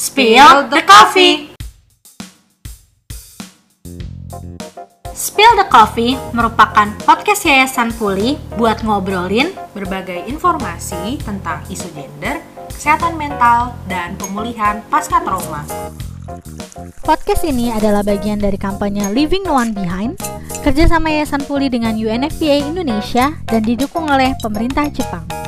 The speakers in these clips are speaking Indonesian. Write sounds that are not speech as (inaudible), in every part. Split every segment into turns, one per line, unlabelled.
Spill the Coffee. Spill the Coffee merupakan podcast Yayasan Puli buat ngobrolin
berbagai informasi tentang isu gender, kesehatan mental, dan pemulihan pasca trauma.
Podcast ini adalah bagian dari kampanye Leaving No One Behind, kerjasama Yayasan Puli dengan UNFPA Indonesia dan didukung oleh pemerintah Jepang.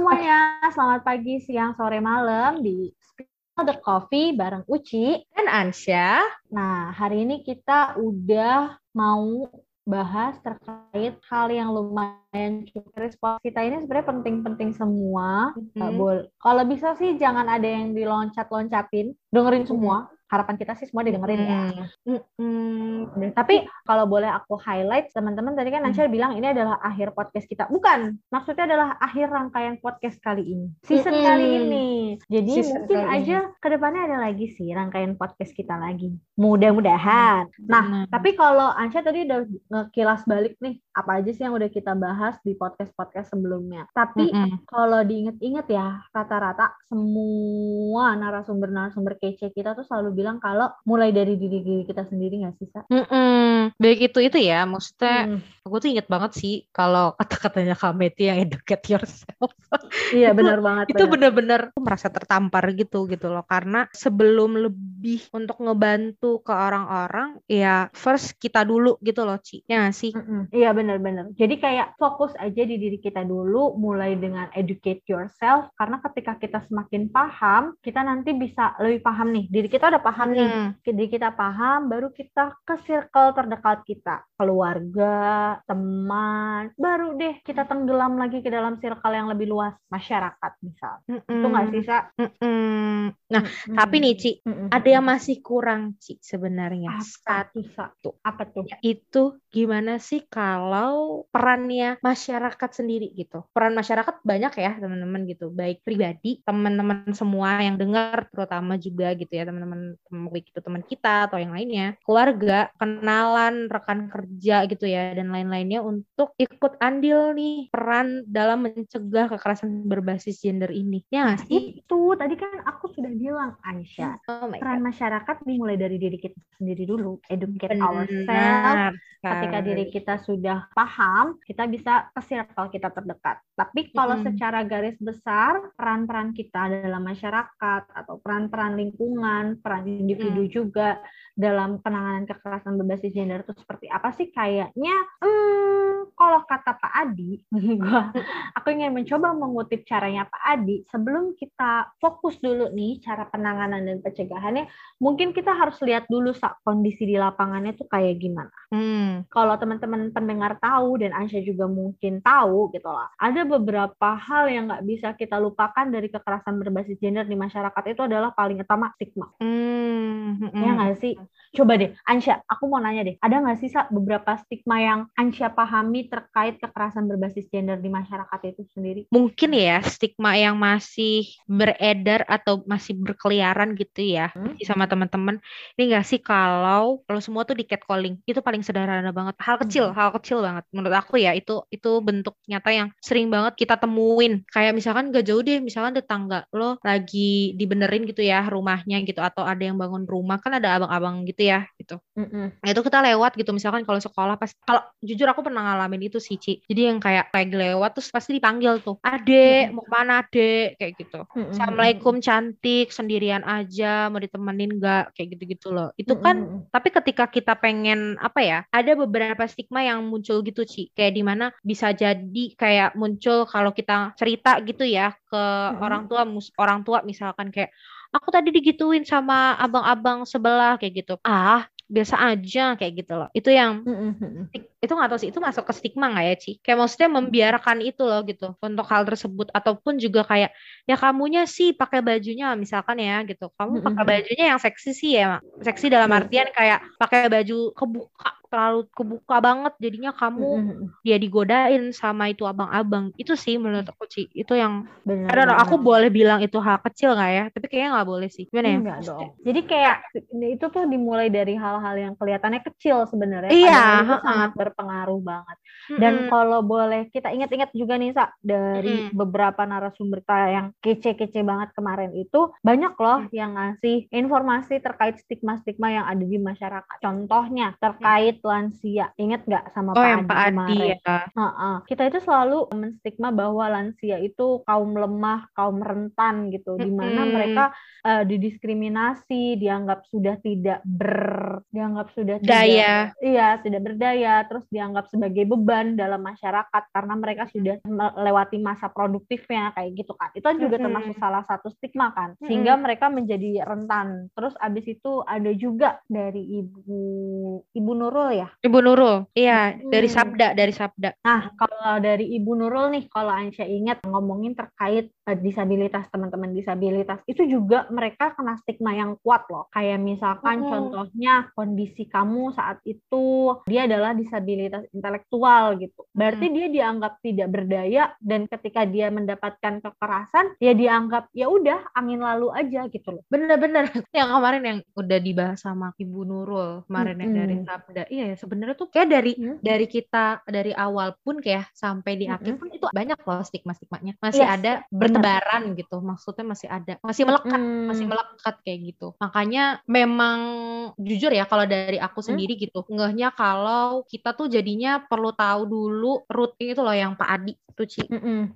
Semuanya, selamat pagi, siang, sore, malam di Spill the Coffee bareng Uci
dan Ansya.
Nah, hari ini kita udah mau bahas terkait hal yang lumayan cukup respons kita ini sebenarnya penting-penting semua. Mm -hmm. Kalau bisa sih jangan ada yang diloncat-loncatin, dengerin semua harapan kita sih semua didengerin hmm. ya. Hmm. Tapi kalau boleh aku highlight, teman-teman tadi kan Nansha hmm. bilang ini adalah akhir podcast kita. Bukan, maksudnya adalah akhir rangkaian podcast kali ini. Season hmm. kali ini. Jadi Season mungkin aja ke depannya ada lagi sih rangkaian podcast kita lagi. Mudah-mudahan. Hmm. Nah, hmm. tapi kalau Ansha tadi udah ngekilas balik nih, apa aja sih yang udah kita bahas di podcast-podcast sebelumnya. Tapi hmm. kalau diinget-inget ya, rata-rata semua narasumber-narasumber kece kita tuh selalu bilang kalau mulai dari diri diri kita sendiri nggak sih Sa?
Mm -mm. Baik itu itu ya, maksudnya mm. aku tuh inget banget sih kalau kata-katanya Kameti yang educate yourself. (laughs)
iya benar banget.
itu benar-benar merasa tertampar gitu gitu loh karena sebelum lebih untuk ngebantu ke orang-orang ya first kita dulu gitu loh Ci. Ya gak sih? Mm
-mm. Iya benar-benar. Jadi kayak fokus aja di diri kita dulu mulai dengan educate yourself karena ketika kita semakin paham, kita nanti bisa lebih paham nih diri kita udah paham nih. Hmm. Jadi kita paham, baru kita ke circle terdekat kita, keluarga, teman, baru deh kita tenggelam lagi ke dalam circle yang lebih luas, masyarakat misal. Mm -mm. Itu nggak sih, Sa? Mm
-mm. Nah, mm -mm. tapi nih, Ci, mm -mm. ada yang masih kurang, Ci, sebenarnya.
Satu, satu. Apa tuh?
Itu gimana sih kalau perannya masyarakat sendiri gitu. Peran masyarakat banyak ya, teman-teman gitu. Baik pribadi, teman-teman semua yang dengar, terutama juga gitu ya, teman-teman teman itu teman kita atau yang lainnya keluarga kenalan rekan kerja gitu ya dan lain-lainnya untuk ikut andil nih peran dalam mencegah kekerasan berbasis gender ini ya gak
sih itu tadi kan aku sudah bilang Aisyah oh peran masyarakat dimulai dari diri kita sendiri dulu educate Benar. ourselves ketika diri kita sudah paham kita bisa ke circle kita terdekat tapi kalau hmm. secara garis besar peran-peran kita dalam masyarakat atau peran-peran lingkungan peran individu hmm. juga dalam penanganan kekerasan berbasis gender itu seperti apa sih kayaknya hmm, kalau kata Pak Adi (laughs) gua aku ingin mencoba mengutip caranya Pak Adi sebelum kita fokus dulu nih cara penanganan dan pencegahannya mungkin kita harus lihat dulu sak kondisi di lapangannya tuh kayak gimana hmm. kalau teman-teman pendengar tahu dan Ansya juga mungkin tahu gitu lah ada beberapa hal yang nggak bisa kita lupakan dari kekerasan berbasis gender di masyarakat itu adalah paling utama stigma hmm mm Ya nggak sih? Coba deh, Ansya, aku mau nanya deh, ada nggak sih Sa, beberapa stigma yang Ansya pahami terkait kekerasan berbasis gender di masyarakat itu sendiri?
Mungkin ya, stigma yang masih beredar atau masih berkeliaran gitu ya, hmm? sama teman-teman. Ini nggak sih kalau kalau semua tuh di catcalling, itu paling sederhana banget. Hal kecil, hmm. hal kecil banget. Menurut aku ya, itu itu bentuk nyata yang sering banget kita temuin. Kayak misalkan gak jauh deh, misalkan tetangga lo lagi dibenerin gitu ya rumahnya gitu, atau ada yang bangun rumah kan ada abang-abang gitu ya gitu. Mm-mm. Nah, itu kita lewat gitu misalkan kalau sekolah pas kalau jujur aku pernah ngalamin itu sih Ci. Jadi yang kayak lagi lewat terus pasti dipanggil tuh, "Ade, mm-hmm. mau ke mana, Ade?" kayak gitu. Mm-hmm. "Assalamualaikum cantik, sendirian aja, mau ditemenin nggak?" kayak gitu-gitu loh. Itu kan mm-hmm. tapi ketika kita pengen apa ya? Ada beberapa stigma yang muncul gitu Ci. Kayak di mana bisa jadi kayak muncul kalau kita cerita gitu ya ke mm-hmm. orang tua orang tua misalkan kayak aku tadi digituin sama abang-abang sebelah kayak gitu. Ah biasa aja kayak gitu loh. Itu yang itu nggak tahu sih itu masuk ke stigma nggak ya Ci? Kayak maksudnya membiarkan itu loh gitu untuk hal tersebut. Ataupun juga kayak ya kamunya sih pakai bajunya misalkan ya gitu. Kamu pakai bajunya yang seksi sih ya seksi dalam artian kayak pakai baju kebuka terlalu kebuka banget jadinya kamu mm-hmm. dia digodain sama itu abang-abang itu sih menurut aku sih itu yang bener, bener. aku boleh bilang itu hal kecil nggak ya tapi kayaknya nggak boleh sih gimana ya
Enggak dong jadi kayak itu tuh dimulai dari hal-hal yang kelihatannya kecil sebenarnya
iya
itu sangat berpengaruh banget dan mm-hmm. kalau boleh kita ingat-ingat juga nih sa dari mm-hmm. beberapa narasumber yang kece-kece banget kemarin itu banyak loh mm-hmm. yang ngasih informasi terkait stigma-stigma yang ada di masyarakat contohnya terkait lansia ingat nggak sama
oh, Pak Adi, Pak Adi kemarin ya.
uh-uh. kita itu selalu menstigma bahwa lansia itu kaum lemah kaum rentan gitu mm-hmm. di mana mereka uh, didiskriminasi dianggap sudah tidak ber dianggap sudah
daya
tidak, iya tidak berdaya terus dianggap sebagai beban dalam masyarakat karena mereka sudah melewati masa produktifnya kayak gitu kan itu juga mm-hmm. termasuk salah satu stigma kan sehingga mm-hmm. mereka menjadi rentan terus abis itu ada juga dari ibu ibu Nurul ya
ibu Nurul iya hmm. dari Sabda dari Sabda
nah kalau dari ibu Nurul nih kalau Aisyah ingat ngomongin terkait uh, disabilitas teman-teman disabilitas itu juga mereka kena stigma yang kuat loh kayak misalkan hmm. contohnya kondisi kamu saat itu dia adalah disabilitas intelektual gitu berarti hmm. dia dianggap tidak berdaya dan ketika dia mendapatkan kekerasan ya dianggap ya udah angin lalu aja gitu loh
bener-bener (laughs) yang kemarin yang udah dibahas sama Ibu Nurul kemarin hmm. yang dari Sabda iya ya sebenarnya tuh kayak dari hmm. dari kita dari awal pun kayak sampai di akhir hmm. pun itu banyak loh stigma-stigmanya masih yes, ada bertebaran bener. gitu maksudnya masih ada masih melekat hmm. masih melekat kayak gitu makanya memang jujur ya kalau dari aku sendiri hmm? gitu ngehnya kalau kita tuh jadinya perlu tahu dulu root itu loh yang Pak Adi tuh Ci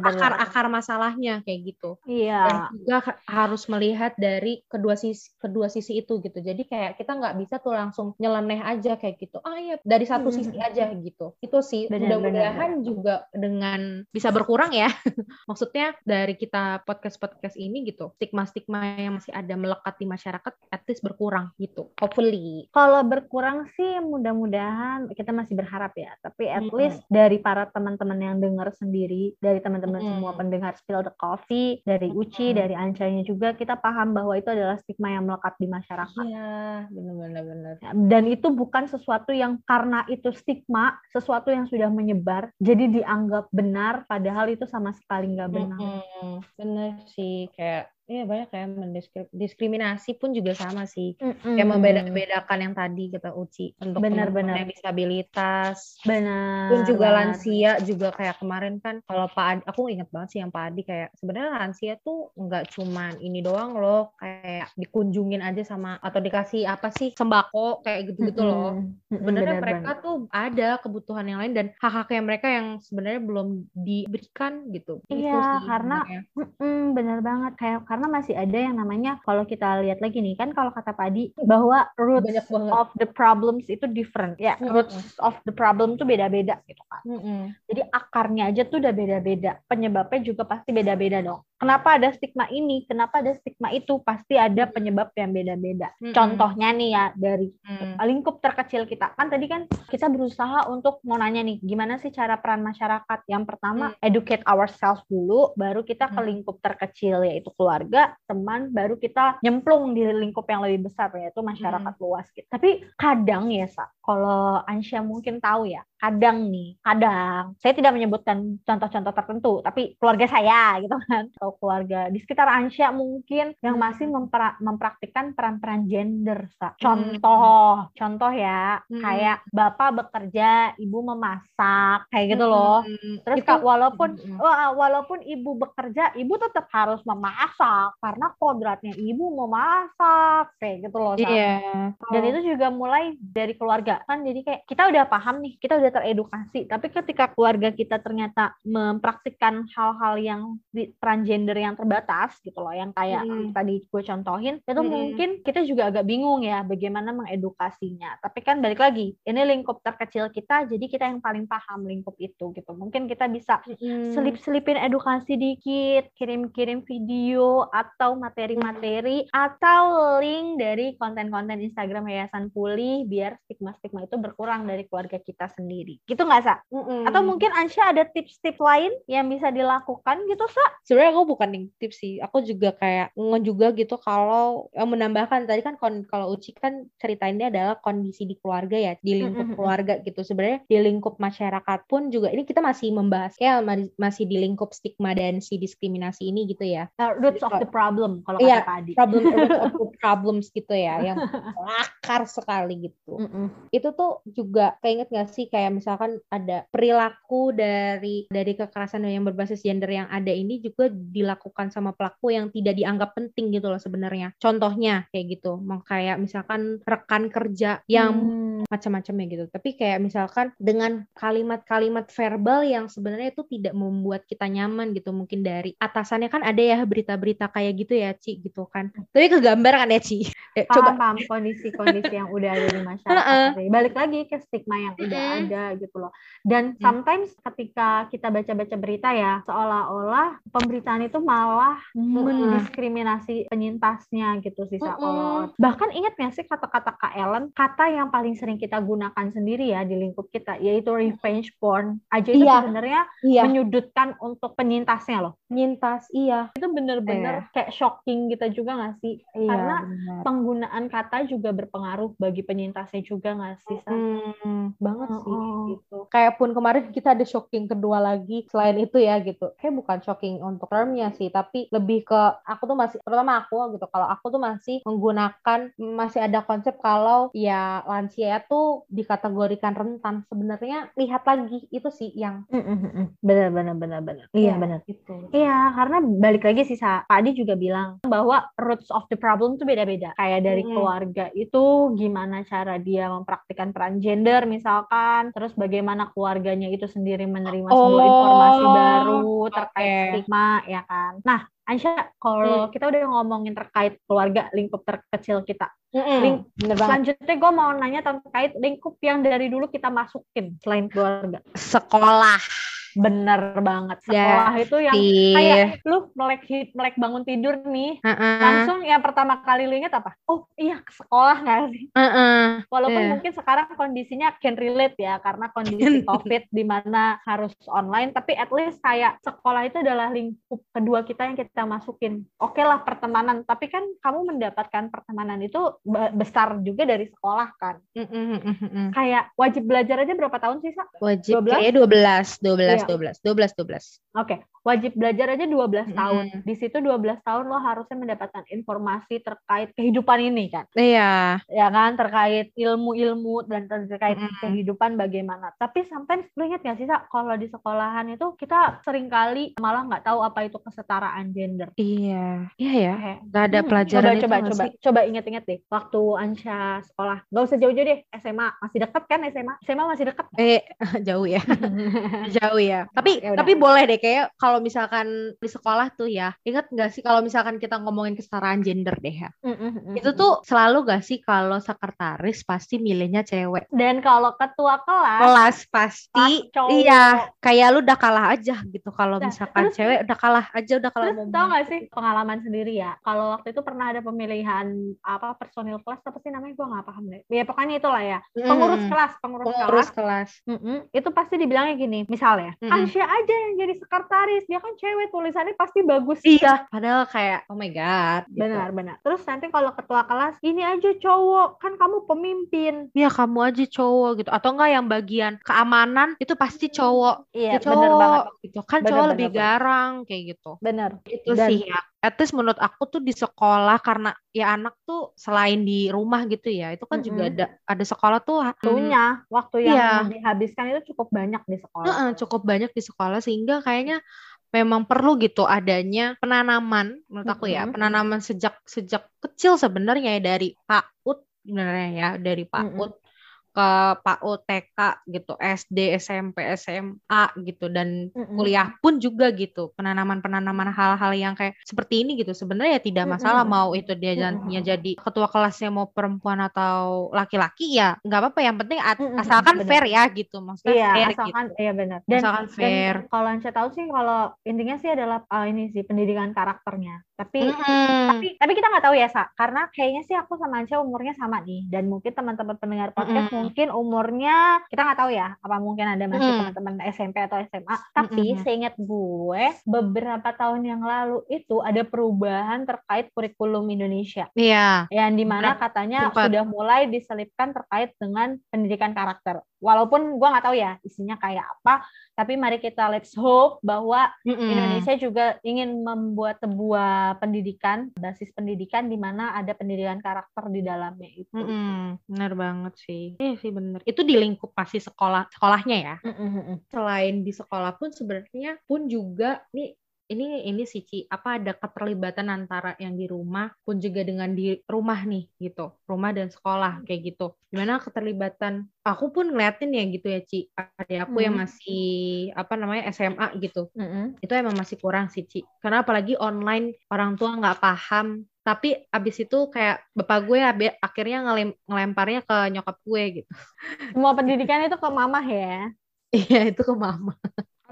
akar-akar masalahnya kayak gitu
iya
dan juga harus melihat dari kedua sisi kedua sisi itu gitu jadi kayak kita nggak bisa tuh langsung nyeleneh aja kayak gitu ah iya dari satu hmm. sisi aja gitu itu sih mudah-mudahan juga dengan bisa berkurang ya (laughs) maksudnya dari kita podcast podcast ini gitu stigma-stigma yang masih ada melekat di masyarakat at least berkurang gitu hopefully
kalau berkurang sih mudah-mudahan kita masih berharap ya tapi at hmm. least dari para teman-teman yang dengar sendiri dari teman-teman hmm. semua pendengar spill the coffee dari Uci hmm. dari Ancanya juga kita paham bahwa itu adalah stigma yang melekat di masyarakat
iya benar-benar
dan itu bukan sesuatu yang karena itu stigma sesuatu yang sudah menyebar jadi dianggap benar padahal itu sama sekali nggak benar.
Hmm, benar sih kayak Iya banyak ya mendiskriminasi pun juga sama sih mm-hmm. kayak membeda-bedakan yang tadi kita uci untuk benar-benar yang disabilitas
benar
pun juga benar. lansia juga kayak kemarin kan kalau Pak Adi aku ingat banget sih yang Pak Adi kayak sebenarnya lansia tuh nggak cuman ini doang loh kayak dikunjungin aja sama atau dikasih apa sih sembako kayak gitu-gitu mm-hmm. loh sebenarnya mereka benar. tuh ada kebutuhan yang lain dan hak-hak yang mereka yang sebenarnya belum diberikan gitu
iya karena benar banget kayak karena masih ada yang namanya kalau kita lihat lagi nih kan kalau kata Padi bahwa roots of the problems itu different. Ya mm -hmm. roots of the problem tuh beda-beda gitu kan. Mm -hmm. jadi akarnya aja tuh udah beda-beda. Penyebabnya juga pasti beda-beda dong kenapa ada stigma ini kenapa ada stigma itu pasti ada penyebab yang beda-beda mm -hmm. contohnya nih ya dari mm. lingkup terkecil kita kan tadi kan kita berusaha untuk mau nanya nih gimana sih cara peran masyarakat yang pertama mm. educate ourselves dulu baru kita ke lingkup terkecil yaitu keluarga teman, baru kita nyemplung di lingkup yang lebih besar yaitu masyarakat hmm. luas gitu. Tapi kadang ya, Sa, kalau Ansya mungkin tahu ya, kadang nih, kadang saya tidak menyebutkan contoh-contoh tertentu, tapi keluarga saya gitu kan, atau keluarga di sekitar Ansya mungkin yang masih hmm. mempra mempraktikkan peran-peran gender, Sa. Hmm. Contoh, hmm. contoh ya, hmm. kayak bapak bekerja, ibu memasak, kayak gitu loh. Hmm. Terus Itu, walaupun hmm. walaupun ibu bekerja, ibu tetap harus memasak masak karena kodratnya ibu mau masak kayak gitu loh
Iya. Yeah.
Dan itu juga mulai dari keluarga kan jadi kayak kita udah paham nih, kita udah teredukasi, tapi ketika keluarga kita ternyata mempraktikkan hal-hal yang di transgender yang terbatas gitu loh, yang kayak mm. tadi gue contohin, itu mm. mungkin kita juga agak bingung ya bagaimana mengedukasinya. Tapi kan balik lagi, ini lingkup terkecil kita, jadi kita yang paling paham lingkup itu gitu. Mungkin kita bisa mm. selip-selipin edukasi dikit, kirim-kirim video atau materi-materi atau link dari konten-konten Instagram Yayasan Pulih biar stigma-stigma itu berkurang dari keluarga kita sendiri. Gitu nggak, Sa? Mm-mm. Atau mungkin Ansya ada tips-tips lain yang bisa dilakukan gitu, Sa?
Sebenarnya aku aku bukan tips sih. Aku juga kayak nge juga gitu kalau yang menambahkan tadi kan kalau Uci kan ceritainnya adalah kondisi di keluarga ya di lingkup keluarga gitu. Sebenarnya di lingkup masyarakat pun juga ini kita masih membahas ya masih di lingkup stigma dan si diskriminasi ini gitu ya.
Uh, roots of the problem kalau yeah, kata
Adi. problem (laughs) roots of the problems gitu ya yang akar sekali gitu. Mm -mm. itu tuh juga keinget gak sih kayak misalkan ada perilaku dari dari kekerasan yang berbasis gender yang ada ini juga dilakukan sama pelaku yang tidak dianggap penting gitu loh sebenarnya. Contohnya kayak gitu, mau kayak misalkan rekan kerja yang hmm. macam-macamnya gitu. Tapi kayak misalkan dengan kalimat-kalimat verbal yang sebenarnya itu tidak membuat kita nyaman gitu. Mungkin dari atasannya kan ada ya berita-berita kayak gitu ya, Ci gitu kan. Tapi kegambar kan ya, Ci.
Ya, paham, coba paham kondisi-kondisi yang udah ada di masyarakat. Balik lagi ke stigma yang udah ada gitu loh. Dan sometimes ketika kita baca-baca berita ya, seolah-olah pemberitaan itu malah mendiskriminasi penyintasnya gitu sih mm Bahkan ingat nggak sih kata-kata Kak Ellen, kata yang paling sering kita gunakan sendiri ya di lingkup kita yaitu revenge porn. Aja itu iya. sebenarnya iya. menyudutkan untuk penyintasnya loh.
Penyintas, iya.
Itu bener-bener iya. kayak shocking gitu juga nggak sih? Iya, Karena bener. penggunaan kata juga berpengaruh bagi penyintasnya juga nggak sih?
Hmm, banget oh, sih gitu. Kayak pun kemarin kita ada shocking kedua lagi selain itu ya gitu. Kayak bukan shocking untuk termnya sih, tapi lebih ke aku tuh masih terutama aku gitu. Kalau aku tuh masih menggunakan masih ada konsep kalau ya lansia tuh dikategorikan rentan. Sebenarnya lihat lagi itu sih yang
benar benar benar benar. Iya, iya benar. Itu. Iya, karena balik lagi sih Pak Adi juga bilang bahwa roots of the problem tuh beda-beda. Kayak dari mm. keluarga itu gimana cara dia mempraktikkan peran gender misalkan, terus bagaimana keluarganya itu sendiri menerima oh, sebuah informasi baru terkait okay. stigma ya kan. Nah, Aisyah, kalau hmm. kita udah ngomongin terkait keluarga lingkup terkecil kita, mm-hmm. Link, selanjutnya gue mau nanya terkait lingkup yang dari dulu kita masukin selain keluarga.
Sekolah.
Bener banget. Sekolah ya, itu yang sih. kayak lu melek melek bangun tidur nih, uh-uh. langsung yang pertama kali lu inget apa? Oh iya ke sekolah nggak sih? Uh-uh. Walaupun yeah. mungkin sekarang kondisinya can relate ya karena kondisi COVID di mana harus online, tapi at least kayak sekolah itu adalah lingkup kedua kita yang kita masukin. Oke okay lah pertemanan, tapi kan kamu mendapatkan pertemanan itu besar juga dari sekolah kan. Uh-uh. Kayak wajib belajar aja berapa tahun sih, Sa?
Wajib 12? kayak 12, 12 12, 12, 12.
Oke, okay. wajib belajar aja 12 mm. tahun. Di situ 12 tahun lo harusnya mendapatkan informasi terkait kehidupan ini kan.
Iya.
Ya kan, terkait ilmu-ilmu dan terkait mm. kehidupan bagaimana. Tapi sometimes lo ingat gak sih, Sa, kalau di sekolahan itu kita sering kali malah nggak tahu apa itu kesetaraan gender.
Iya. Iya ya. Gak ada hmm, pelajaran
coba, itu coba, coba, coba inget-inget deh. Waktu Ansha sekolah, gak usah jauh-jauh deh. SMA masih deket kan SMA? SMA masih deket.
Eh, (laughs) jauh ya. (laughs) jauh ya. Tapi ya tapi boleh deh kayak kalau misalkan di sekolah tuh ya, ingat nggak sih kalau misalkan kita ngomongin kesetaraan gender deh ya, mm-hmm. itu tuh selalu gak sih kalau sekretaris pasti milihnya cewek.
Dan kalau ketua kelas,
kelas pasti iya kayak lu udah kalah aja gitu kalau nah, misalkan terus, cewek udah kalah aja udah kalah
terus tau gak sih pengalaman sendiri ya, kalau waktu itu pernah ada pemilihan apa personil kelas apa sih namanya gue nggak paham deh. Ya pokoknya itulah ya pengurus mm. kelas, pengurus,
pengurus kelas.
kelas. Mm-hmm. Itu pasti dibilangnya gini, misalnya mm-hmm. Asia aja yang jadi sekretaris. Dia kan cewek tulisannya pasti bagus.
Iya padahal kayak oh my god
gitu. benar benar. Terus nanti kalau ketua kelas ini aja cowok kan kamu pemimpin.
Iya kamu aja cowok gitu. Atau enggak yang bagian keamanan itu pasti cowok.
Iya cowok, benar banget.
gitu. Kan bener, cowok bener, lebih bener. garang kayak gitu.
Benar.
Itu Dan, sih ya at least menurut aku tuh di sekolah karena ya anak tuh selain di rumah gitu ya itu kan mm -hmm. juga ada ada sekolah tuh
waktunya waktu yang iya. dihabiskan itu cukup banyak di sekolah -uh,
cukup banyak di sekolah sehingga kayaknya memang perlu gitu adanya penanaman menurut aku ya mm -hmm. penanaman sejak sejak kecil sebenarnya ya dari PAUD sebenarnya ya dari PAUD mm -hmm ke PAUD TK gitu, SD, SMP, SMA gitu dan mm-hmm. kuliah pun juga gitu. Penanaman-penanaman hal-hal yang kayak seperti ini gitu. Sebenarnya ya tidak masalah mm-hmm. mau itu dia mm-hmm. jadi ketua kelasnya mau perempuan atau laki-laki ya nggak apa-apa yang penting mm-hmm. asalkan bener. fair ya gitu. Maksudnya
iya,
fair
asalkan
gitu.
iya benar. Dan,
asalkan fair.
Dan kalau saya tahu sih kalau intinya sih adalah uh, ini sih pendidikan karakternya. Tapi mm-hmm. tapi tapi kita nggak tahu ya Sa, karena kayaknya sih aku sama Anca umurnya sama nih dan mungkin teman-teman pendengar podcast mm-hmm mungkin umurnya kita nggak tahu ya apa mungkin ada masih hmm. teman-teman SMP atau SMA tapi hmm. seingat gue beberapa tahun yang lalu itu ada perubahan terkait kurikulum Indonesia
iya
yang di mana katanya sudah mulai diselipkan terkait dengan pendidikan karakter walaupun gue nggak tahu ya isinya kayak apa tapi mari kita let's hope bahwa mm -mm. Indonesia juga ingin membuat sebuah pendidikan basis pendidikan di mana ada pendidikan karakter di dalamnya itu. Mm
-mm. Benar banget sih. Iya sih benar. Itu di lingkup pasti sekolah sekolahnya ya. Mm -mm. Selain di sekolah pun sebenarnya pun juga nih ini ini sih Ci, apa ada keterlibatan antara yang di rumah pun juga dengan di rumah nih gitu, rumah dan sekolah kayak gitu. Gimana keterlibatan? Aku pun ngeliatin ya gitu ya Ci, ada aku mm. yang masih apa namanya SMA gitu, mm -hmm. itu emang masih kurang sih Ci. Karena apalagi online orang tua nggak paham tapi abis itu kayak bapak gue akhirnya ngelem, ngelemparnya ke nyokap gue gitu.
Semua pendidikan itu ke mama ya? (laughs)
Iya itu ke mama.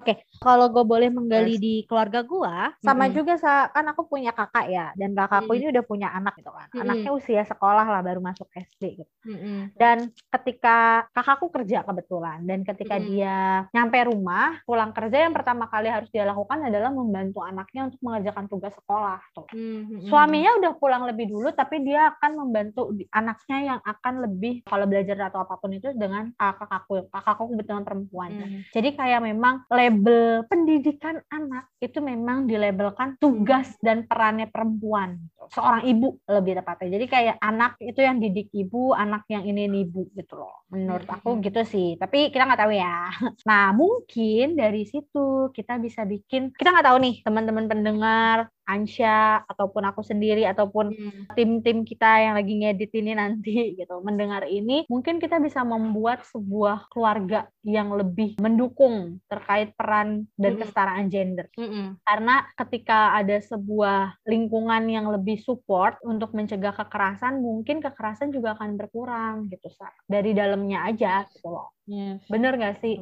Oke, okay. kalau gue boleh menggali yes. di keluarga gue, sama mm-hmm. juga kan aku punya kakak ya, dan kakakku mm-hmm. ini udah punya anak gitu kan. Mm-hmm. Anaknya usia sekolah lah, baru masuk SD gitu. Mm-hmm. Dan ketika kakakku kerja kebetulan, dan ketika mm-hmm. dia nyampe rumah, pulang kerja yang pertama kali harus dia lakukan adalah membantu anaknya untuk mengerjakan tugas sekolah. Tuh. Mm-hmm. Suaminya udah pulang lebih dulu, tapi dia akan membantu anaknya yang akan lebih kalau belajar atau apa pun itu dengan kakakku. Kakakku kebetulan perempuan. Mm-hmm. Jadi kayak memang label pendidikan anak itu memang dilabelkan tugas dan perannya perempuan. Seorang ibu lebih tepatnya. Jadi kayak anak itu yang didik ibu anak yang ini ibu gitu loh. Menurut aku gitu sih. Tapi kita nggak tahu ya. (laughs) Nah mungkin dari situ kita bisa bikin kita nggak tahu nih teman-teman pendengar Ansya ataupun aku sendiri ataupun hmm. tim-tim kita yang lagi ngedit ini nanti (laughs) gitu mendengar ini mungkin kita bisa membuat sebuah keluarga yang lebih mendukung terkait peran dan hmm. kesetaraan gender hmm. karena ketika ada sebuah lingkungan yang lebih support untuk mencegah kekerasan mungkin kekerasan juga akan berkurang gitu dari dalamnya aja gitu loh Yes. Bener gak sih?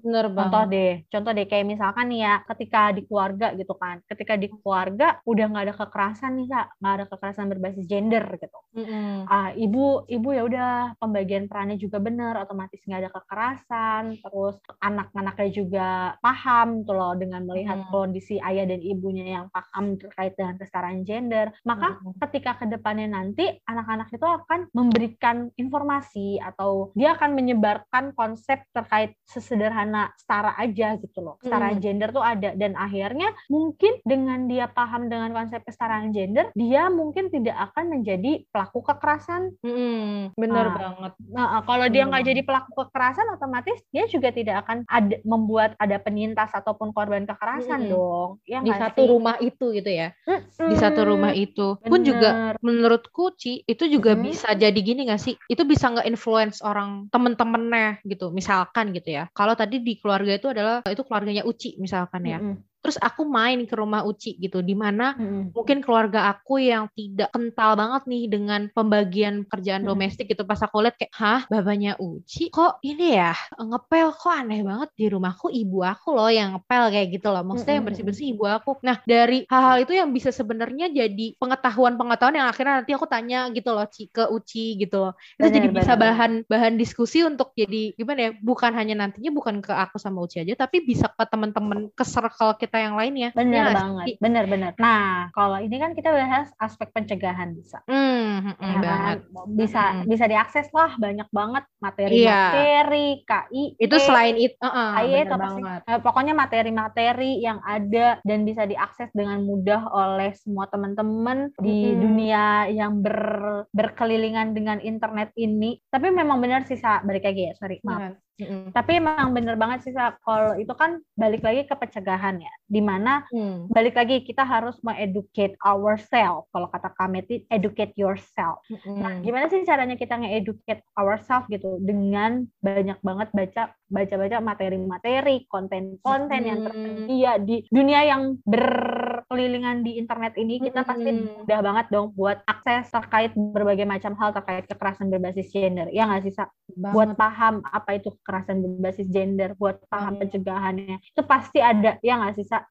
Bener banget.
Contoh deh, contoh deh kayak misalkan nih ya, ketika di keluarga gitu kan, ketika di keluarga udah nggak ada kekerasan nih kak, nggak ada kekerasan berbasis gender gitu. Mm-hmm. Ah, ibu, ibu ya udah pembagian perannya juga bener, otomatis nggak ada kekerasan, terus anak-anaknya juga paham tuh loh dengan melihat mm-hmm. kondisi ayah dan ibunya yang paham terkait dengan kesetaraan gender. Maka mm-hmm. ketika ke depannya nanti anak-anak itu akan memberikan informasi atau dia akan menyebarkan konsep terkait sesederhana setara aja gitu loh. Setara hmm. gender tuh ada dan akhirnya mungkin dengan dia paham dengan konsep kesetaraan gender, dia mungkin tidak akan menjadi pelaku kekerasan.
Hmm, bener nah, banget.
Nah, kalau dia nggak jadi pelaku kekerasan, otomatis dia juga tidak akan ada membuat ada penyintas ataupun korban kekerasan hmm. dong.
Ya di satu sih? rumah itu gitu ya. Hmm. Di satu rumah itu. Bener. Pun juga menurutku Ci, itu juga hmm. bisa jadi gini gak sih? Itu bisa nggak influence orang temen-temennya gitu misalkan gitu ya. Kalau tadi di keluarga itu adalah itu keluarganya Uci misalkan ya. Mm -hmm terus aku main ke rumah Uci gitu di mana hmm. mungkin keluarga aku yang tidak kental banget nih dengan pembagian kerjaan hmm. domestik gitu. Pas aku lihat kayak hah babanya Uci kok ini ya? Ngepel kok aneh banget di rumahku? Ibu aku loh yang ngepel kayak gitu loh. Maksudnya hmm. yang bersih-bersih ibu aku. Nah dari hal-hal itu yang bisa sebenarnya jadi pengetahuan-pengetahuan yang akhirnya nanti aku tanya gitu loh Ci ke Uci gitu loh. Itu bener, jadi bener, bisa bahan bahan diskusi untuk jadi gimana ya bukan hanya nantinya bukan ke aku sama Uci aja tapi bisa ke teman-teman ke circle kita kita yang lainnya.
Benar ya, banget, benar-benar. Nah, kalau ini kan kita bahas aspek pencegahan bisa. Hmm, hmm, ya, banget. Bisa hmm. bisa diakses lah banyak banget materi-materi iya. KI.
Itu selain itu, uh,
uh, KI itu banget. Pasti, eh, pokoknya materi-materi yang ada dan bisa diakses dengan mudah oleh semua teman-teman di dunia yang ber, berkelilingan dengan internet ini. Tapi memang benar sih, balik lagi ya, sorry, maaf. Mm-hmm. Tapi emang bener banget sih kalau itu kan balik lagi ke pencegahan ya, di mana mm. balik lagi kita harus mengeducate ourselves. Kalau kata kami itu educate yourself. Mm-hmm. Nah, gimana sih caranya kita nge-educate ourselves gitu dengan banyak banget baca baca-baca materi-materi, konten-konten mm. yang tersedia di dunia yang ber berkelilingan di internet ini kita pasti mudah banget dong buat akses terkait berbagai macam hal terkait kekerasan berbasis gender. Ya nggak sih, Buat paham apa itu kekerasan berbasis gender, buat paham pencegahannya. Itu pasti ada, ya nggak sih, Sa?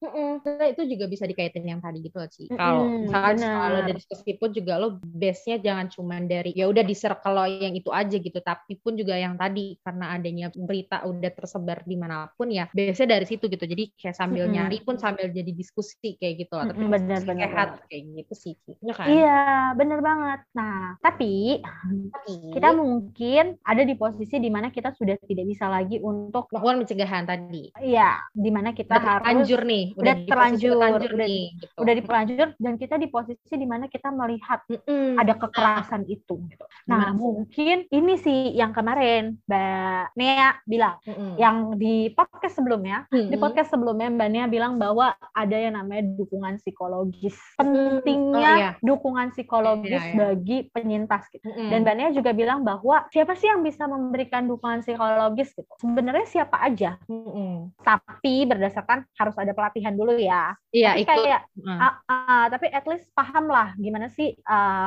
Itu juga bisa dikaitin yang tadi gitu sih. Kalau misalkan kalau dari diskusi pun juga lo base-nya jangan cuma dari ya udah di circle lo yang itu aja gitu, tapi pun juga yang tadi karena adanya berita udah tersebar di mana pun ya biasanya dari situ gitu jadi kayak sambil mm -hmm. nyari pun sambil jadi diskusi kayak gitu lah tapi
benar benar
sehat kayak gitu sih
ya kan? Iya benar banget. Nah tapi, tapi kita mungkin ada di posisi di mana kita sudah tidak bisa lagi untuk
melakukan pencegahan tadi.
Iya di mana kita udah harus
terlanjur nih
udah, udah terlanjur, terlanjur udah, nih gitu. udah terlanjur dan kita di posisi di mana kita melihat mm ada kekerasan itu. Gitu. nah mungkin ini sih yang kemarin Mbak Nea bilang mm yang di podcast sebelumnya, mm di podcast sebelumnya Mbak Nia bilang bahwa ada yang namanya dukungan psikologis. Pentingnya oh, iya. dukungan psikologis iya, iya. bagi penyintas gitu. Mm -hmm. Dan Mbak Nia juga bilang bahwa siapa sih yang bisa memberikan dukungan psikologis gitu? Sebenarnya siapa aja. Mm -hmm. Tapi berdasarkan harus ada pelatihan dulu ya.
Iya,
tapi kayak mm. uh, uh, tapi at least paham lah gimana sih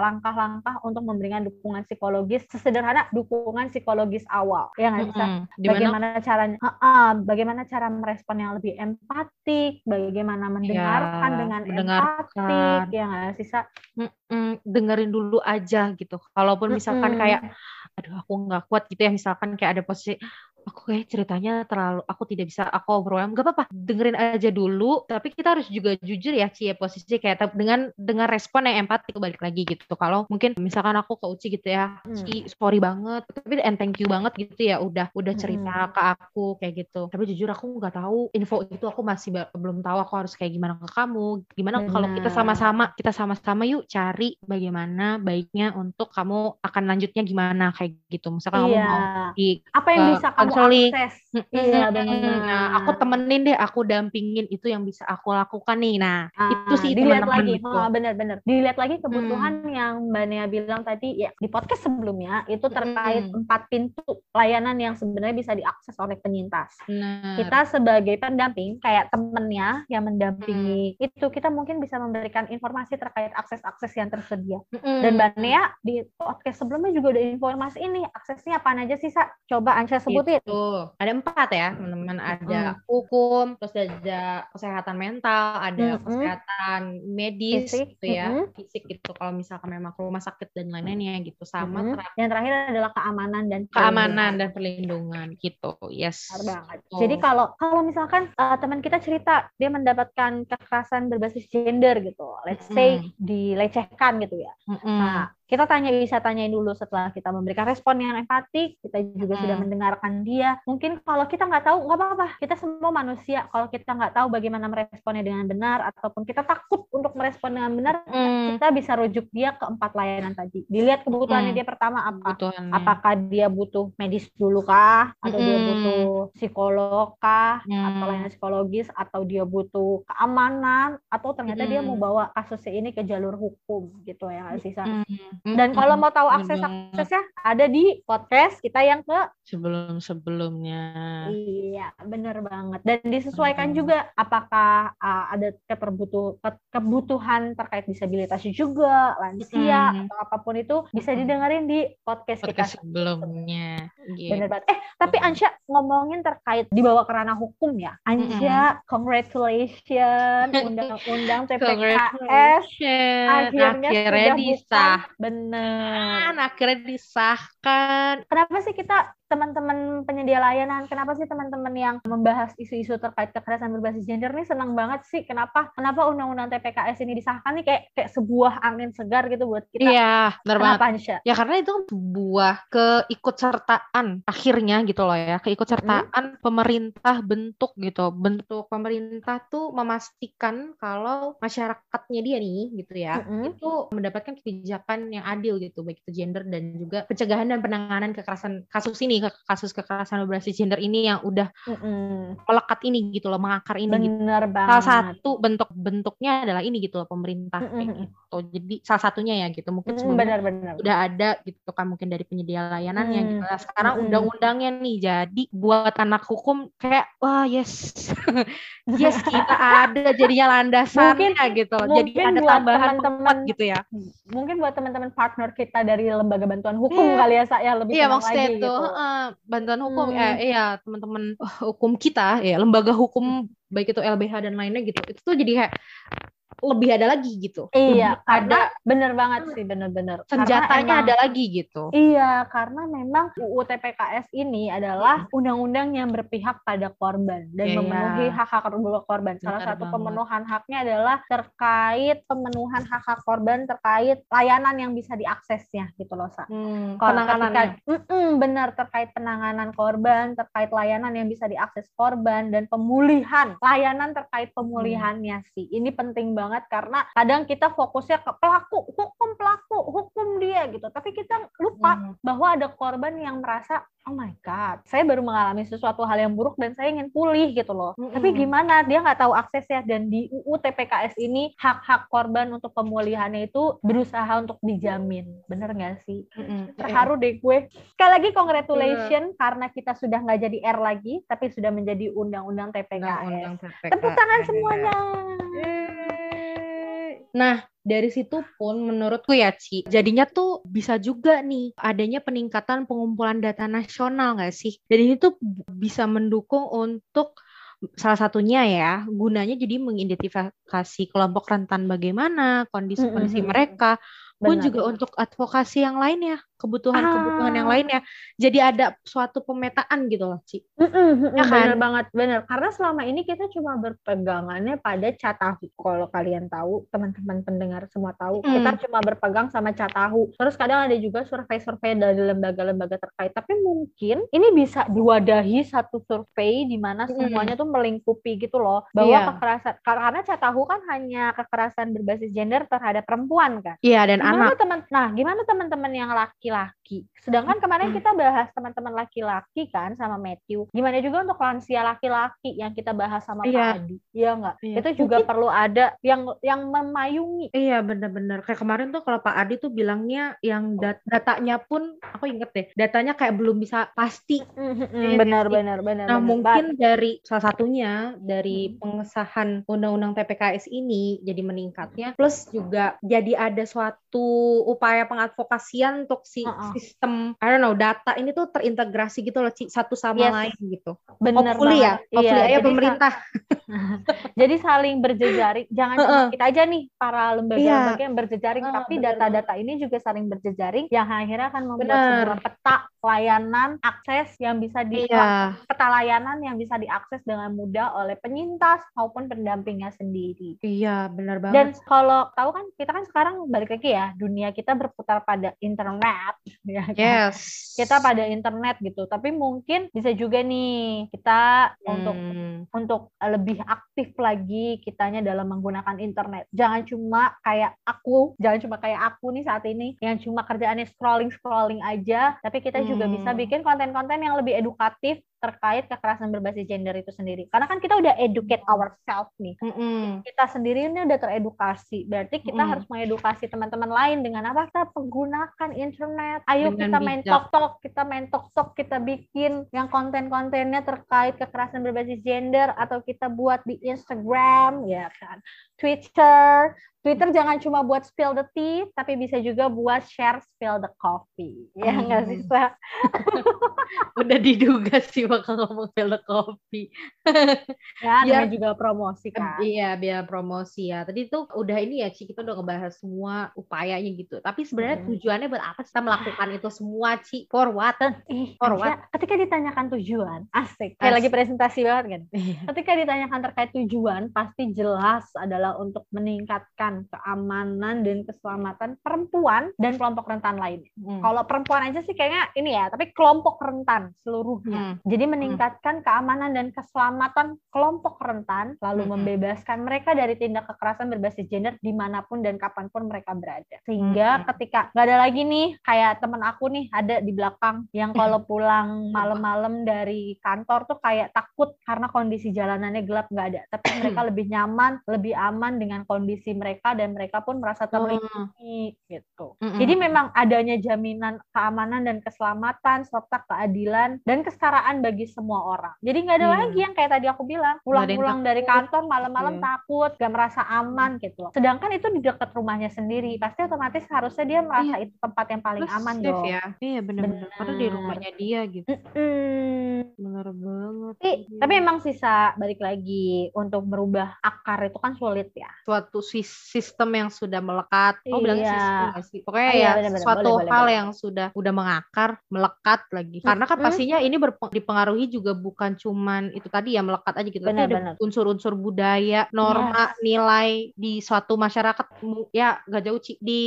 langkah-langkah uh, untuk memberikan dukungan psikologis sesederhana dukungan psikologis awal. Ya nggak bisa. Mm -hmm. Bagaimana caranya? Uh, uh, bagaimana cara merespon yang lebih empatik, bagaimana mendengarkan ya, dengan mendengarkan. empatik, ya nggak sih,
dengerin dulu aja gitu. Kalaupun misalkan mm -mm. kayak, aduh aku nggak kuat gitu ya, misalkan kayak ada posisi, aku kayak ceritanya terlalu aku tidak bisa aku overwhelm. Gak apa-apa dengerin aja dulu. Tapi kita harus juga jujur ya Cie posisi kayak dengan dengan respon yang empati balik lagi gitu. Kalau mungkin misalkan aku ke Uci gitu ya hmm. Ci sorry banget tapi and thank you banget gitu ya udah udah cerita hmm. ke aku kayak gitu. Tapi jujur aku nggak tahu info itu aku masih belum tahu aku harus kayak gimana ke kamu. Gimana kalau kita sama-sama kita sama-sama yuk cari bagaimana baiknya untuk kamu akan lanjutnya gimana kayak gitu. Misalkan iya. kamu mau
di apa yang uh, bisa kamu
counseling. Iya benar. Nah, aku temenin deh, aku dampingin itu yang bisa aku lakukan nih. Nah, ah, itu sih
dilihat lagi. Gitu. Oh, benar-benar. Dilihat lagi kebutuhan hmm. yang Mbak Nia bilang tadi ya di podcast sebelumnya itu terkait hmm. empat pintu layanan yang sebenarnya bisa diakses oleh penyintas. Nah. Kita sebagai pendamping kayak temennya yang mendampingi hmm. itu kita mungkin bisa memberikan informasi terkait akses-akses yang tersedia. Hmm. Dan Mbak Nia di podcast sebelumnya juga ada informasi ini aksesnya apa aja sih Sa? Coba Anca sebutin.
Tuh, ada empat ya, teman-teman. Ada mm. hukum, terus ada kesehatan mental, ada mm -hmm. kesehatan medis fisik. gitu ya, mm -hmm. fisik gitu. Kalau misalkan memang rumah sakit dan lain-lainnya gitu. Sama mm -hmm.
terakhir. Yang terakhir adalah keamanan dan
keamanan dan perlindungan gitu. Yes.
banget. Oh. Jadi kalau kalau misalkan uh, teman kita cerita dia mendapatkan kekerasan berbasis gender gitu, let's say mm -hmm. dilecehkan gitu ya. Mm -hmm. Nah, kita tanya bisa tanyain dulu setelah kita memberikan respon yang empatik kita juga hmm. sudah mendengarkan dia mungkin kalau kita nggak tahu nggak apa-apa kita semua manusia kalau kita nggak tahu bagaimana meresponnya dengan benar ataupun kita takut untuk merespon dengan benar hmm. kita bisa rujuk dia ke empat layanan tadi dilihat kebutuhannya hmm. dia pertama apa apakah dia butuh medis dulu kah atau hmm. dia butuh psikolog kah hmm. atau layanan psikologis atau dia butuh keamanan atau ternyata hmm. dia mau bawa kasusnya ini ke jalur hukum gitu ya sisa hmm dan kalau mau tahu akses-aksesnya ada di podcast kita yang ke
sebelum-sebelumnya.
Iya, benar banget. Dan disesuaikan hmm. juga apakah uh, ada keterbutuh kebutuhan terkait disabilitas juga, lansia hmm. atau apa pun itu bisa didengerin di podcast,
podcast kita sebelumnya.
Gitu. Benar banget. Eh, tapi Ansya ngomongin terkait dibawa ke ranah hukum ya. Ansya, hmm. congratulations (laughs) undang-undang TPKS akhirnya, akhirnya sudah disah.
Bener. akhirnya disahkan.
Kenapa sih kita teman-teman penyedia layanan, kenapa sih teman-teman yang membahas isu-isu terkait kekerasan berbasis gender ini senang banget sih? Kenapa? Kenapa undang-undang TPKS ini disahkan nih kayak kayak sebuah angin segar gitu buat kita?
Iya, benar banget. Ya karena itu sebuah keikutsertaan akhirnya gitu loh ya, keikutsertaan hmm. pemerintah bentuk gitu. Bentuk pemerintah tuh memastikan kalau masyarakatnya dia nih gitu ya, hmm. itu mendapatkan kebijakan yang adil gitu, baik itu gender dan juga pencegahan dan penanganan kekerasan kasus ini ke kasus kekerasan berbasis gender ini yang udah mm melekat ini gitu loh, mengakar ini
gitu. Bener
gitu. banget. Salah satu bentuk-bentuknya adalah ini gitu loh, pemerintah mm -hmm. gitu. Jadi salah satunya ya gitu. Mungkin
mm, benar, benar.
udah ada gitu kan mungkin dari penyedia layanannya mm. gitu. Nah, sekarang mm. undang-undangnya nih jadi buat anak hukum kayak wah yes. (laughs) yes kita ada jadinya landasannya mungkin, gitu. Jadi ada tambahan teman gitu ya.
Mungkin buat teman-teman partner kita dari lembaga bantuan hukum yeah. kali ya saya lebih
Iya maksudnya itu gitu. uh, bantuan hukum hmm. eh, iya teman-teman hukum kita ya lembaga hukum baik itu LBH dan lainnya gitu itu tuh jadi kayak lebih ada lagi gitu.
Iya, karena bener banget sih, bener-bener.
Senjatanya emang, ada lagi gitu.
Iya, karena memang UU TPKS ini adalah undang-undang yang berpihak pada korban dan yeah, memenuhi hak-hak korban. Salah Benar satu banget. pemenuhan haknya adalah terkait pemenuhan hak-hak korban terkait layanan yang bisa diaksesnya gitu loh, Sa. Hmm, penanganan. benar terkait penanganan korban, terkait layanan yang bisa diakses korban dan pemulihan, layanan terkait pemulihannya hmm. sih. Ini penting banget banget karena kadang kita fokusnya ke pelaku, hukum pelaku, hukum dia gitu. Tapi kita lupa hmm. bahwa ada korban yang merasa oh my god, saya baru mengalami sesuatu hal yang buruk dan saya ingin pulih gitu loh. Mm-hmm. Tapi gimana? Dia nggak tahu aksesnya dan di UU TPKS ini hak-hak korban untuk pemulihannya itu berusaha untuk dijamin. Bener nggak sih? Mm-hmm. Terharu deh gue. Sekali lagi congratulations yeah. karena kita sudah nggak jadi R lagi, tapi sudah menjadi undang-undang TPKS. Undang TPKS. Tepuk tangan semuanya.
Nah, dari situ pun menurutku ya Ci, jadinya tuh bisa juga nih adanya peningkatan pengumpulan data nasional nggak sih? Dan ini tuh bisa mendukung untuk salah satunya ya gunanya jadi mengidentifikasi kelompok rentan bagaimana kondisi-kondisi mm -hmm. mereka pun juga untuk advokasi yang lainnya kebutuhan-kebutuhan ah. yang lainnya. Jadi ada suatu pemetaan gitu loh, Ci.
Mm -mm, ya kan? Bener banget, bener. Karena selama ini kita cuma berpegangannya pada catahu. Kalau kalian tahu, teman-teman pendengar semua tahu, mm. kita cuma berpegang sama catahu. Terus kadang ada juga survei-survei dari lembaga-lembaga terkait. Tapi mungkin ini bisa diwadahi satu survei di mana semuanya mm. tuh melingkupi gitu loh. Bahwa yeah. kekerasan, karena catahu kan hanya kekerasan berbasis gender terhadap perempuan kan.
Iya, yeah, dan
gimana
anak.
Temen, nah, gimana teman-teman yang laki laki-laki. Sedangkan kemarin kita bahas teman-teman laki-laki kan sama Matthew. Gimana juga untuk lansia laki-laki yang kita bahas sama iya. Pak Adi. Iya enggak? Iya. Itu juga Mungkin... perlu ada yang yang memayungi.
Iya benar-benar. Kayak kemarin tuh kalau Pak Adi tuh bilangnya yang dat datanya pun aku inget deh, datanya kayak belum bisa pasti.
Benar benar benar.
Nah, mungkin dari salah satunya dari pengesahan undang-undang TPKS ini jadi meningkatnya plus juga jadi ada suatu upaya pengadvokasian untuk si uh-uh. sistem I don't know data ini tuh terintegrasi gitu loh satu sama yes. lain gitu.
Benar
Hopefully ya,
banget. ya. Hopefully iya, ya pemerintah. (laughs) jadi saling berjejaring, jangan uh-uh. cuma kita aja nih para lembaga-lembaga yeah. yang berjejaring, uh, tapi data-data ini juga saling berjejaring yang akhirnya akan membuat bener. sebuah peta layanan akses yang bisa di yeah. peta layanan yang bisa diakses dengan mudah oleh penyintas maupun pendampingnya sendiri.
Iya, benar banget.
Dan kalau tahu kan kita kan sekarang balik lagi ya, dunia kita berputar pada internet (laughs) ya kan?
Yes.
Kita pada internet gitu. Tapi mungkin bisa juga nih kita hmm. untuk untuk lebih aktif lagi kitanya dalam menggunakan internet. Jangan cuma kayak aku, jangan cuma kayak aku nih saat ini yang cuma kerjaannya scrolling-scrolling aja, tapi kita hmm. juga bisa bikin konten-konten yang lebih edukatif terkait kekerasan berbasis gender itu sendiri. Karena kan kita udah educate ourselves nih. Mm -hmm. Kita sendiri ini udah teredukasi. Berarti kita mm -hmm. harus mengedukasi teman-teman lain dengan apa? Kita menggunakan internet. Ayo dengan kita main tok-tok, kita main tok-tok, kita bikin yang konten-kontennya terkait kekerasan berbasis gender atau kita buat di Instagram ya kan. Twitter, Twitter jangan cuma buat spill the tea, tapi bisa juga buat share spill the coffee. Ya hmm. nggak sih, Sa? (laughs)
Udah diduga sih bakal ngomong spill the coffee.
ya, (laughs) ya juga promosi kan.
Iya, biar promosi ya. Tadi tuh udah ini ya, Ci, kita udah ngebahas semua upayanya gitu. Tapi sebenarnya hmm. tujuannya buat apa kita melakukan itu semua, Ci? For what?
Eh, For what? Ketika ditanyakan tujuan, asik. Kayak asik. lagi presentasi banget kan. Iya. Ketika ditanyakan terkait tujuan, pasti jelas adalah untuk meningkatkan tentang keamanan dan keselamatan perempuan dan kelompok rentan lainnya. Hmm. Kalau perempuan aja sih kayaknya ini ya, tapi kelompok rentan seluruhnya. Hmm. Jadi meningkatkan hmm. keamanan dan keselamatan kelompok rentan, lalu hmm. membebaskan mereka dari tindak kekerasan berbasis gender di mana pun dan kapan pun mereka berada. Sehingga hmm. ketika nggak ada lagi nih kayak temen aku nih ada di belakang yang kalau pulang malam-malam dari kantor tuh kayak takut karena kondisi jalanannya gelap nggak ada, tapi mereka lebih nyaman, lebih aman dengan kondisi mereka dan mereka pun merasa terlindungi hmm. gitu. Hmm. Jadi memang adanya jaminan keamanan dan keselamatan serta keadilan dan kesetaraan bagi semua orang. Jadi nggak ada hmm. lagi yang kayak tadi aku bilang pulang-pulang dari kantor malam-malam yeah. takut, gak merasa aman gitu. Sedangkan itu di dekat rumahnya sendiri, pasti otomatis harusnya dia merasa yeah. itu tempat yang paling Terus aman dong.
Ya. Iya benar-benar. Karena di rumahnya dia gitu.
Mm-mm.
Benar banget.
Tapi, tapi emang sisa balik lagi untuk merubah akar itu kan sulit ya.
Suatu sistem yang sudah melekat. Oh, iya. bilangnya sistem gak sih? Pokoknya oh, iya, ya bener -bener. suatu boleh, hal boleh. yang sudah udah mengakar, melekat lagi. Karena kan pastinya ini dipengaruhi juga bukan cuman itu tadi ya melekat aja gitu. Benar, ada unsur-unsur budaya, norma, yes. nilai di suatu masyarakat ya gak jauh di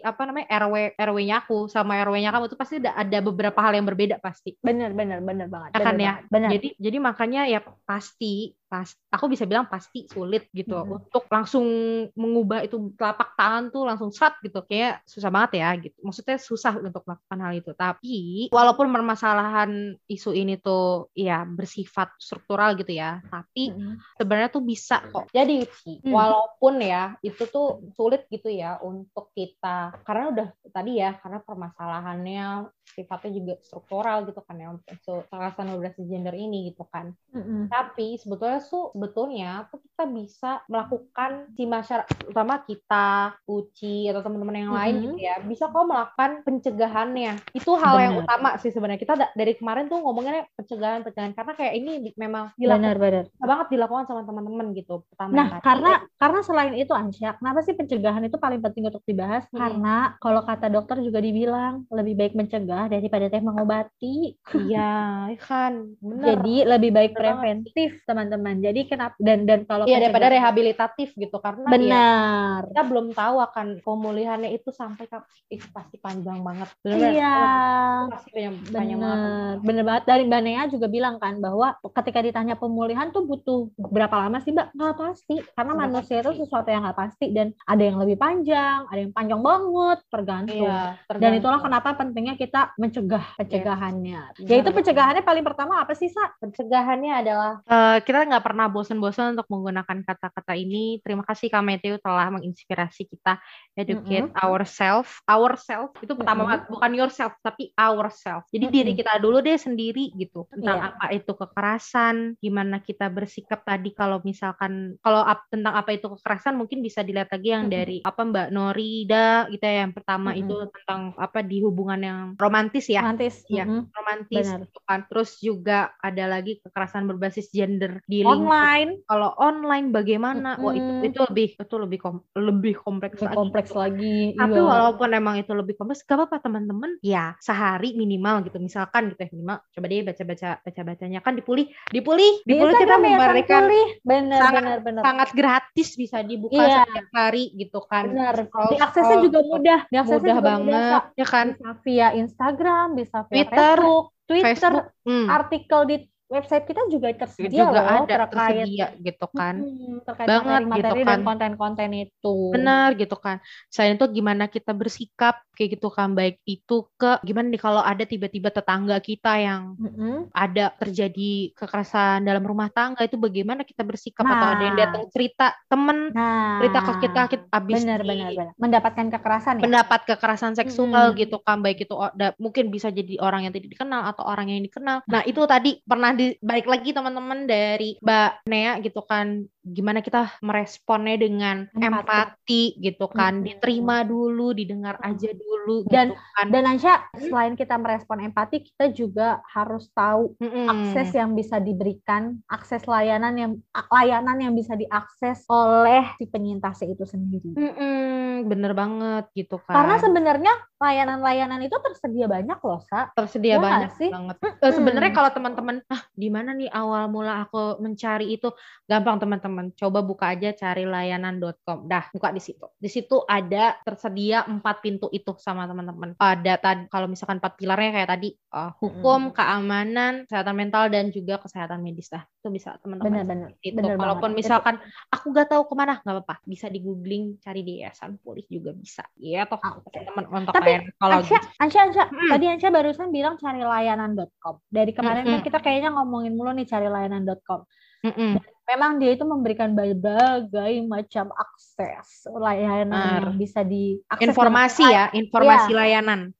apa namanya RW RW-nya aku sama RW-nya kamu itu pasti ada, ada beberapa hal yang berbeda pasti.
Benar, benar, benar banget.
Ya kan
bener
ya. Benar. Jadi jadi makanya ya pasti pas aku bisa bilang pasti sulit gitu hmm. untuk langsung mengubah itu telapak tangan tuh langsung serat gitu kayak susah banget ya gitu maksudnya susah untuk melakukan hal itu tapi walaupun permasalahan isu ini tuh ya bersifat struktural gitu ya tapi hmm. sebenarnya tuh bisa kok jadi sih hmm. walaupun ya itu tuh sulit gitu ya untuk kita karena udah tadi ya karena permasalahannya sifatnya juga struktural gitu kan ya untuk kekerasan berbasis gender ini gitu kan hmm. tapi sebetulnya tuh sebetulnya tuh kita bisa melakukan si masyarakat utama kita, Uci atau teman-teman yang lain mm -hmm. gitu ya, bisa kok melakukan pencegahannya. Itu hal benar. yang utama sih sebenarnya. Kita dari kemarin tuh ngomongnya pencegahan pencegahan karena kayak ini memang
dilakukan benar,
benar. banget dilakukan sama teman-teman gitu.
Pertama nah, tadi. karena karena selain itu Ansya, kenapa sih pencegahan itu paling penting untuk dibahas? Hmm. Karena kalau kata dokter juga dibilang lebih baik mencegah daripada teh mengobati.
Iya, kan.
Benar. Jadi lebih baik preventif, teman-teman Jadi kenapa dan dan kalau
Iya daripada rehabilitatif gitu karena
ya benar.
Ya, kita belum tahu akan pemulihannya itu sampai kapan itu pasti panjang banget.
Iya. Pasti panjang banget. Bener banget. Dari Mbak Nea juga bilang kan bahwa ketika ditanya pemulihan tuh butuh berapa lama sih Mbak? Nggak pasti. Karena Nggak manusia pasti. itu sesuatu yang nggak pasti dan ada yang lebih panjang, ada yang panjang banget, tergantung. Iya, tergantung. Dan itulah kenapa pentingnya kita mencegah pencegahannya. Yes. Iya. Yaitu pencegahannya paling pertama apa sih, Sa?
Pencegahannya adalah uh, kita nggak pernah bosan-bosan untuk menggunakan kata-kata ini. Terima kasih Kak Matthew telah menginspirasi kita educate mm -hmm. ourselves. Ourselves itu pertama mm -hmm. bukan yourself tapi ourselves. Jadi mm -hmm. diri kita dulu deh sendiri gitu tentang yeah. apa itu kekerasan, gimana kita bersikap tadi kalau misalkan kalau ap, tentang apa itu kekerasan mungkin bisa dilihat lagi yang mm -hmm. dari apa Mbak Norida gitu ya yang pertama mm -hmm. itu tentang apa di hubungan yang romantis ya.
Romantis.
Ya, mm -hmm. romantis gitu kan. Terus juga ada lagi kekerasan berbasis gender di
online.
Kalau online bagaimana? Hmm. Wah itu itu lebih itu lebih kom, lebih kompleks lebih
lagi. Kompleks lagi.
Tapi iya. walaupun emang itu lebih kompleks, gak apa-apa teman-teman. Ya sehari minimal gitu. Misalkan gitu ya minimal. Coba deh baca-baca baca-bacanya kan dipulih, dipulih, dipulih kita ya, memberikan
benar,
sangat,
benar, benar.
sangat gratis bisa dibuka iya. setiap hari gitu kan.
Benar. Diaksesnya juga mudah.
Diaksesnya mudah juga banget, mudah, ya kan?
Bisa via Instagram, bisa via Twitter, Facebook, Twitter, Facebook, hmm. artikel di website kita juga tersedia
juga
loh
ada terkait tersedia gitu kan
hmm, terkait banget materi, materi gitu kan. dan konten-konten itu
benar gitu kan selain itu gimana kita bersikap kayak gitu kan baik itu ke gimana nih kalau ada tiba-tiba tetangga kita yang mm-hmm. ada terjadi kekerasan dalam rumah tangga itu bagaimana kita bersikap nah. atau ada yang nah. datang cerita temen nah. cerita ke kita kita habis
benar, benar benar mendapatkan kekerasan
ya mendapat kekerasan seksual mm-hmm. gitu kan baik itu mungkin bisa jadi orang yang tidak dikenal atau orang yang dikenal nah itu tadi pernah di, balik lagi teman-teman dari Mbak Nea gitu kan gimana kita meresponnya dengan empati, empati gitu kan hmm. diterima dulu didengar aja dulu
dan
gitu kan.
dan Ansya selain kita merespon empati kita juga harus tahu hmm. akses yang bisa diberikan akses layanan yang layanan yang bisa diakses oleh si penyintas itu sendiri
hmm, bener banget gitu kan
karena sebenarnya layanan-layanan itu tersedia banyak loh, Sa.
Tersedia ya banyak sih? banget. Hmm. Sebenarnya kalau teman-teman, ah di mana nih awal mula aku mencari itu? Gampang teman-teman. Coba buka aja cari layanan.com. Dah, buka di situ. Di situ ada tersedia empat pintu itu sama teman-teman. Ada tadi kalau misalkan empat pilarnya kayak tadi uh, hukum, hmm. keamanan, kesehatan mental dan juga kesehatan medis lah. Itu bisa teman-teman.
Benar-benar.
Itu. Kalaupun misalkan aku gak tahu ke mana, nggak apa-apa. Bisa di googling, cari di yayasan pulih juga bisa. Iya toh ah, teman untuk
Tapi Ansya, Ansya, Ansya, hmm. tadi Ansya barusan bilang cari layanan.com. Dari kemarin hmm. kan kita kayaknya ngomongin mulu nih cari layanan.com. Hmm. Memang dia itu memberikan berbagai macam akses layanan nah, yang bisa diakses.
Informasi ya, informasi ya. layanan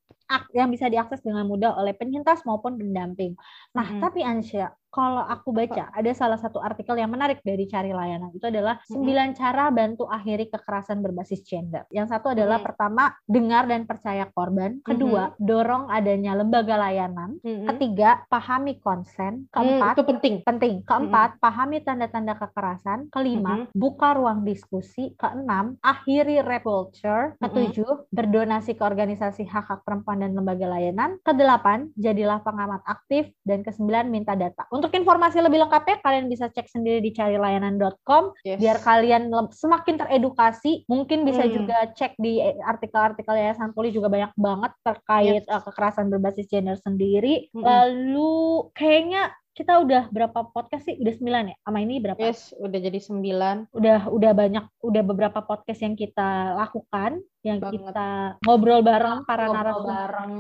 yang bisa diakses dengan mudah oleh penyintas maupun pendamping. Nah, hmm. tapi Ansya, kalau aku baca ada salah satu artikel yang menarik dari cari layanan. Itu adalah sembilan cara bantu akhiri kekerasan berbasis gender. Yang satu adalah hmm. pertama dengar dan percaya korban, kedua hmm. dorong adanya lembaga layanan, hmm. ketiga pahami konsen, keempat
itu penting.
penting, keempat hmm. pahami tanda-tanda kekerasan, kelima hmm. buka ruang diskusi, keenam akhiri rape culture, ketujuh berdonasi ke organisasi hak hak perempuan dan lembaga layanan, kedelapan jadilah pengamat aktif. Dan kesembilan minta data untuk informasi lebih lengkapnya kalian bisa cek sendiri di carilayanan.com yes. biar kalian semakin teredukasi. Mungkin bisa hmm. juga cek di artikel-artikel Yayasan Puli juga banyak banget terkait yes. uh, kekerasan berbasis gender sendiri. Hmm. Lalu kayaknya kita udah berapa podcast sih? Udah sembilan ya? Sama ini berapa?
Yes, udah jadi sembilan.
Udah udah banyak, udah beberapa podcast yang kita lakukan, yang banget. kita ngobrol bareng para narasumber. bareng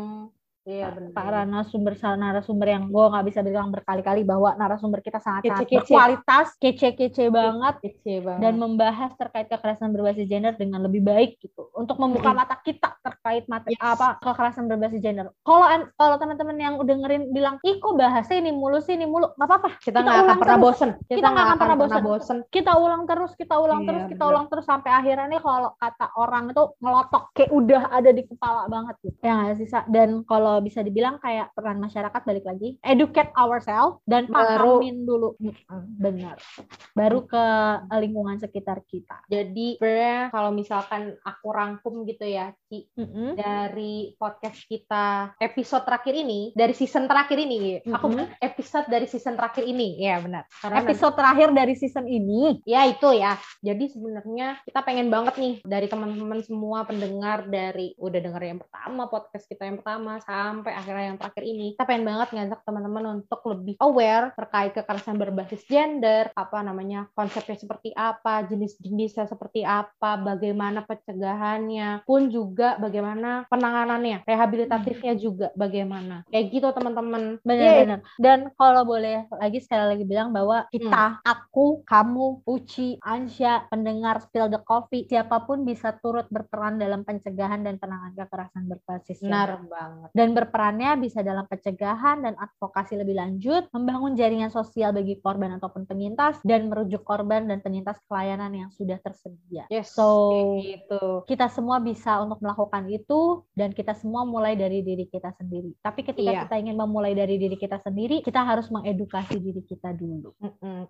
Iya benar. Para narasumber narasumber yang gue nggak bisa bilang berkali-kali bahwa narasumber kita sangat sangat kece, berkualitas, kece-kece banget, kece banget, dan membahas terkait kekerasan berbasis gender dengan lebih baik gitu, untuk membuka mata kita terkait materi yes. apa kekerasan berbasis gender. Kalau kalau teman-teman yang udah dengerin bilang, ih kok bahasnya ini mulu sih ini mulu, nggak apa-apa.
Kita nggak akan pernah bosen.
Kita nggak akan pernah bosen. bosen. Kita ulang terus, kita ulang iya, terus, kita ulang terus sampai akhirnya nih kalau kata orang itu ngelotok kayak udah ada di kepala banget gitu. Ya nggak sih, dan kalau kalau bisa dibilang kayak peran masyarakat balik lagi educate ourselves dan pahamin dulu. Benar. Baru ke lingkungan sekitar kita.
Jadi sebenarnya kalau misalkan aku rangkum gitu ya Ci mm-hmm. dari podcast kita episode terakhir ini dari season terakhir ini mm-hmm. aku episode dari season terakhir ini. Ya benar.
Karena episode nanti, terakhir dari season ini?
Ya itu ya. Jadi sebenarnya kita pengen banget nih dari teman-teman semua pendengar dari udah denger yang pertama podcast kita yang pertama sampai akhirnya yang terakhir ini. Kita pengen banget ngajak teman-teman untuk lebih aware terkait kekerasan berbasis gender apa namanya konsepnya seperti apa jenis-jenisnya seperti apa bagaimana pencegahannya pun juga bagaimana penanganannya rehabilitatifnya juga bagaimana. Kayak gitu teman-teman.
Benar-benar yeah. dan kalau boleh lagi sekali lagi bilang bahwa kita hmm. aku kamu Uci Ansya pendengar Spill the Coffee siapa pun bisa turut berperan dalam pencegahan dan penanganan kekerasan berbasis
benar banget.
Dan berperan perannya bisa dalam pencegahan dan advokasi lebih lanjut, membangun jaringan sosial bagi korban ataupun penyintas, dan merujuk korban dan penyintas pelayanan yang sudah tersedia.
Yes,
so, gitu. kita semua bisa untuk melakukan itu, dan kita semua mulai dari diri kita sendiri. Tapi ketika iya. kita ingin memulai dari diri kita sendiri, kita harus mengedukasi diri kita dulu.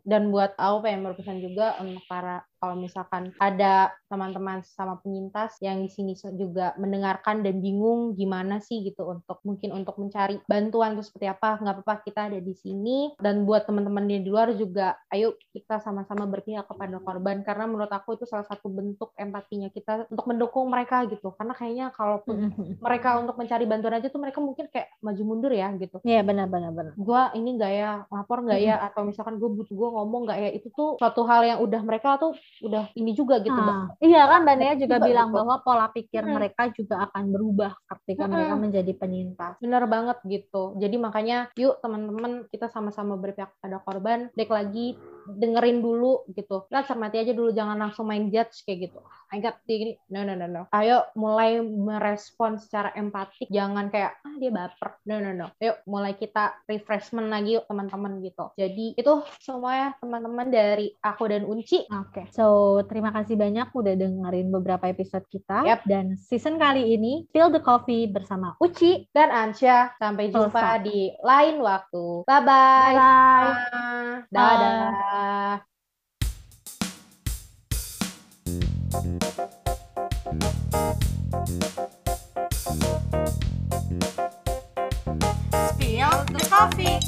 Dan buat aku pengen berpesan juga untuk para kalau misalkan ada teman-teman sama penyintas yang di sini juga mendengarkan dan bingung gimana sih gitu untuk mungkin untuk mencari bantuan itu seperti apa nggak apa-apa kita ada di sini. Dan buat teman-teman di luar juga ayo kita sama-sama berpihak kepada korban. Karena menurut aku itu salah satu bentuk empatinya kita untuk mendukung mereka gitu. Karena kayaknya kalaupun (laughs) mereka untuk mencari bantuan aja tuh mereka mungkin kayak maju mundur ya gitu.
Iya benar-benar benar
gue ini nggak ya lapor nggak ya? Atau misalkan gue butuh gue ngomong nggak ya? Itu tuh suatu hal yang udah mereka tuh udah ini juga gitu.
Nah, iya kan Mbak Nea juga bilang gitu. bahwa pola pikir hmm. mereka juga akan berubah ketika hmm. mereka menjadi penyintas.
Bener banget gitu. Jadi makanya yuk teman-teman kita sama-sama berpihak pada korban. Dek lagi dengerin dulu gitu. Kita cermati aja dulu jangan langsung main judge kayak gitu. I got ini. No no no no. Ayo mulai merespon secara empatik. Jangan kayak ah dia baper. No no no. Yuk mulai kita refreshment lagi yuk teman-teman gitu. Jadi itu semua ya teman-teman dari aku dan Unci.
Oke. Okay. So terima kasih banyak udah dengerin beberapa episode kita. Yep. Dan season kali ini Spill the Coffee bersama Uci
dan Ansya. Sampai jumpa Selesai. di lain waktu. Bye bye.
Bye.
Dadah. Bye.
Spill the coffee.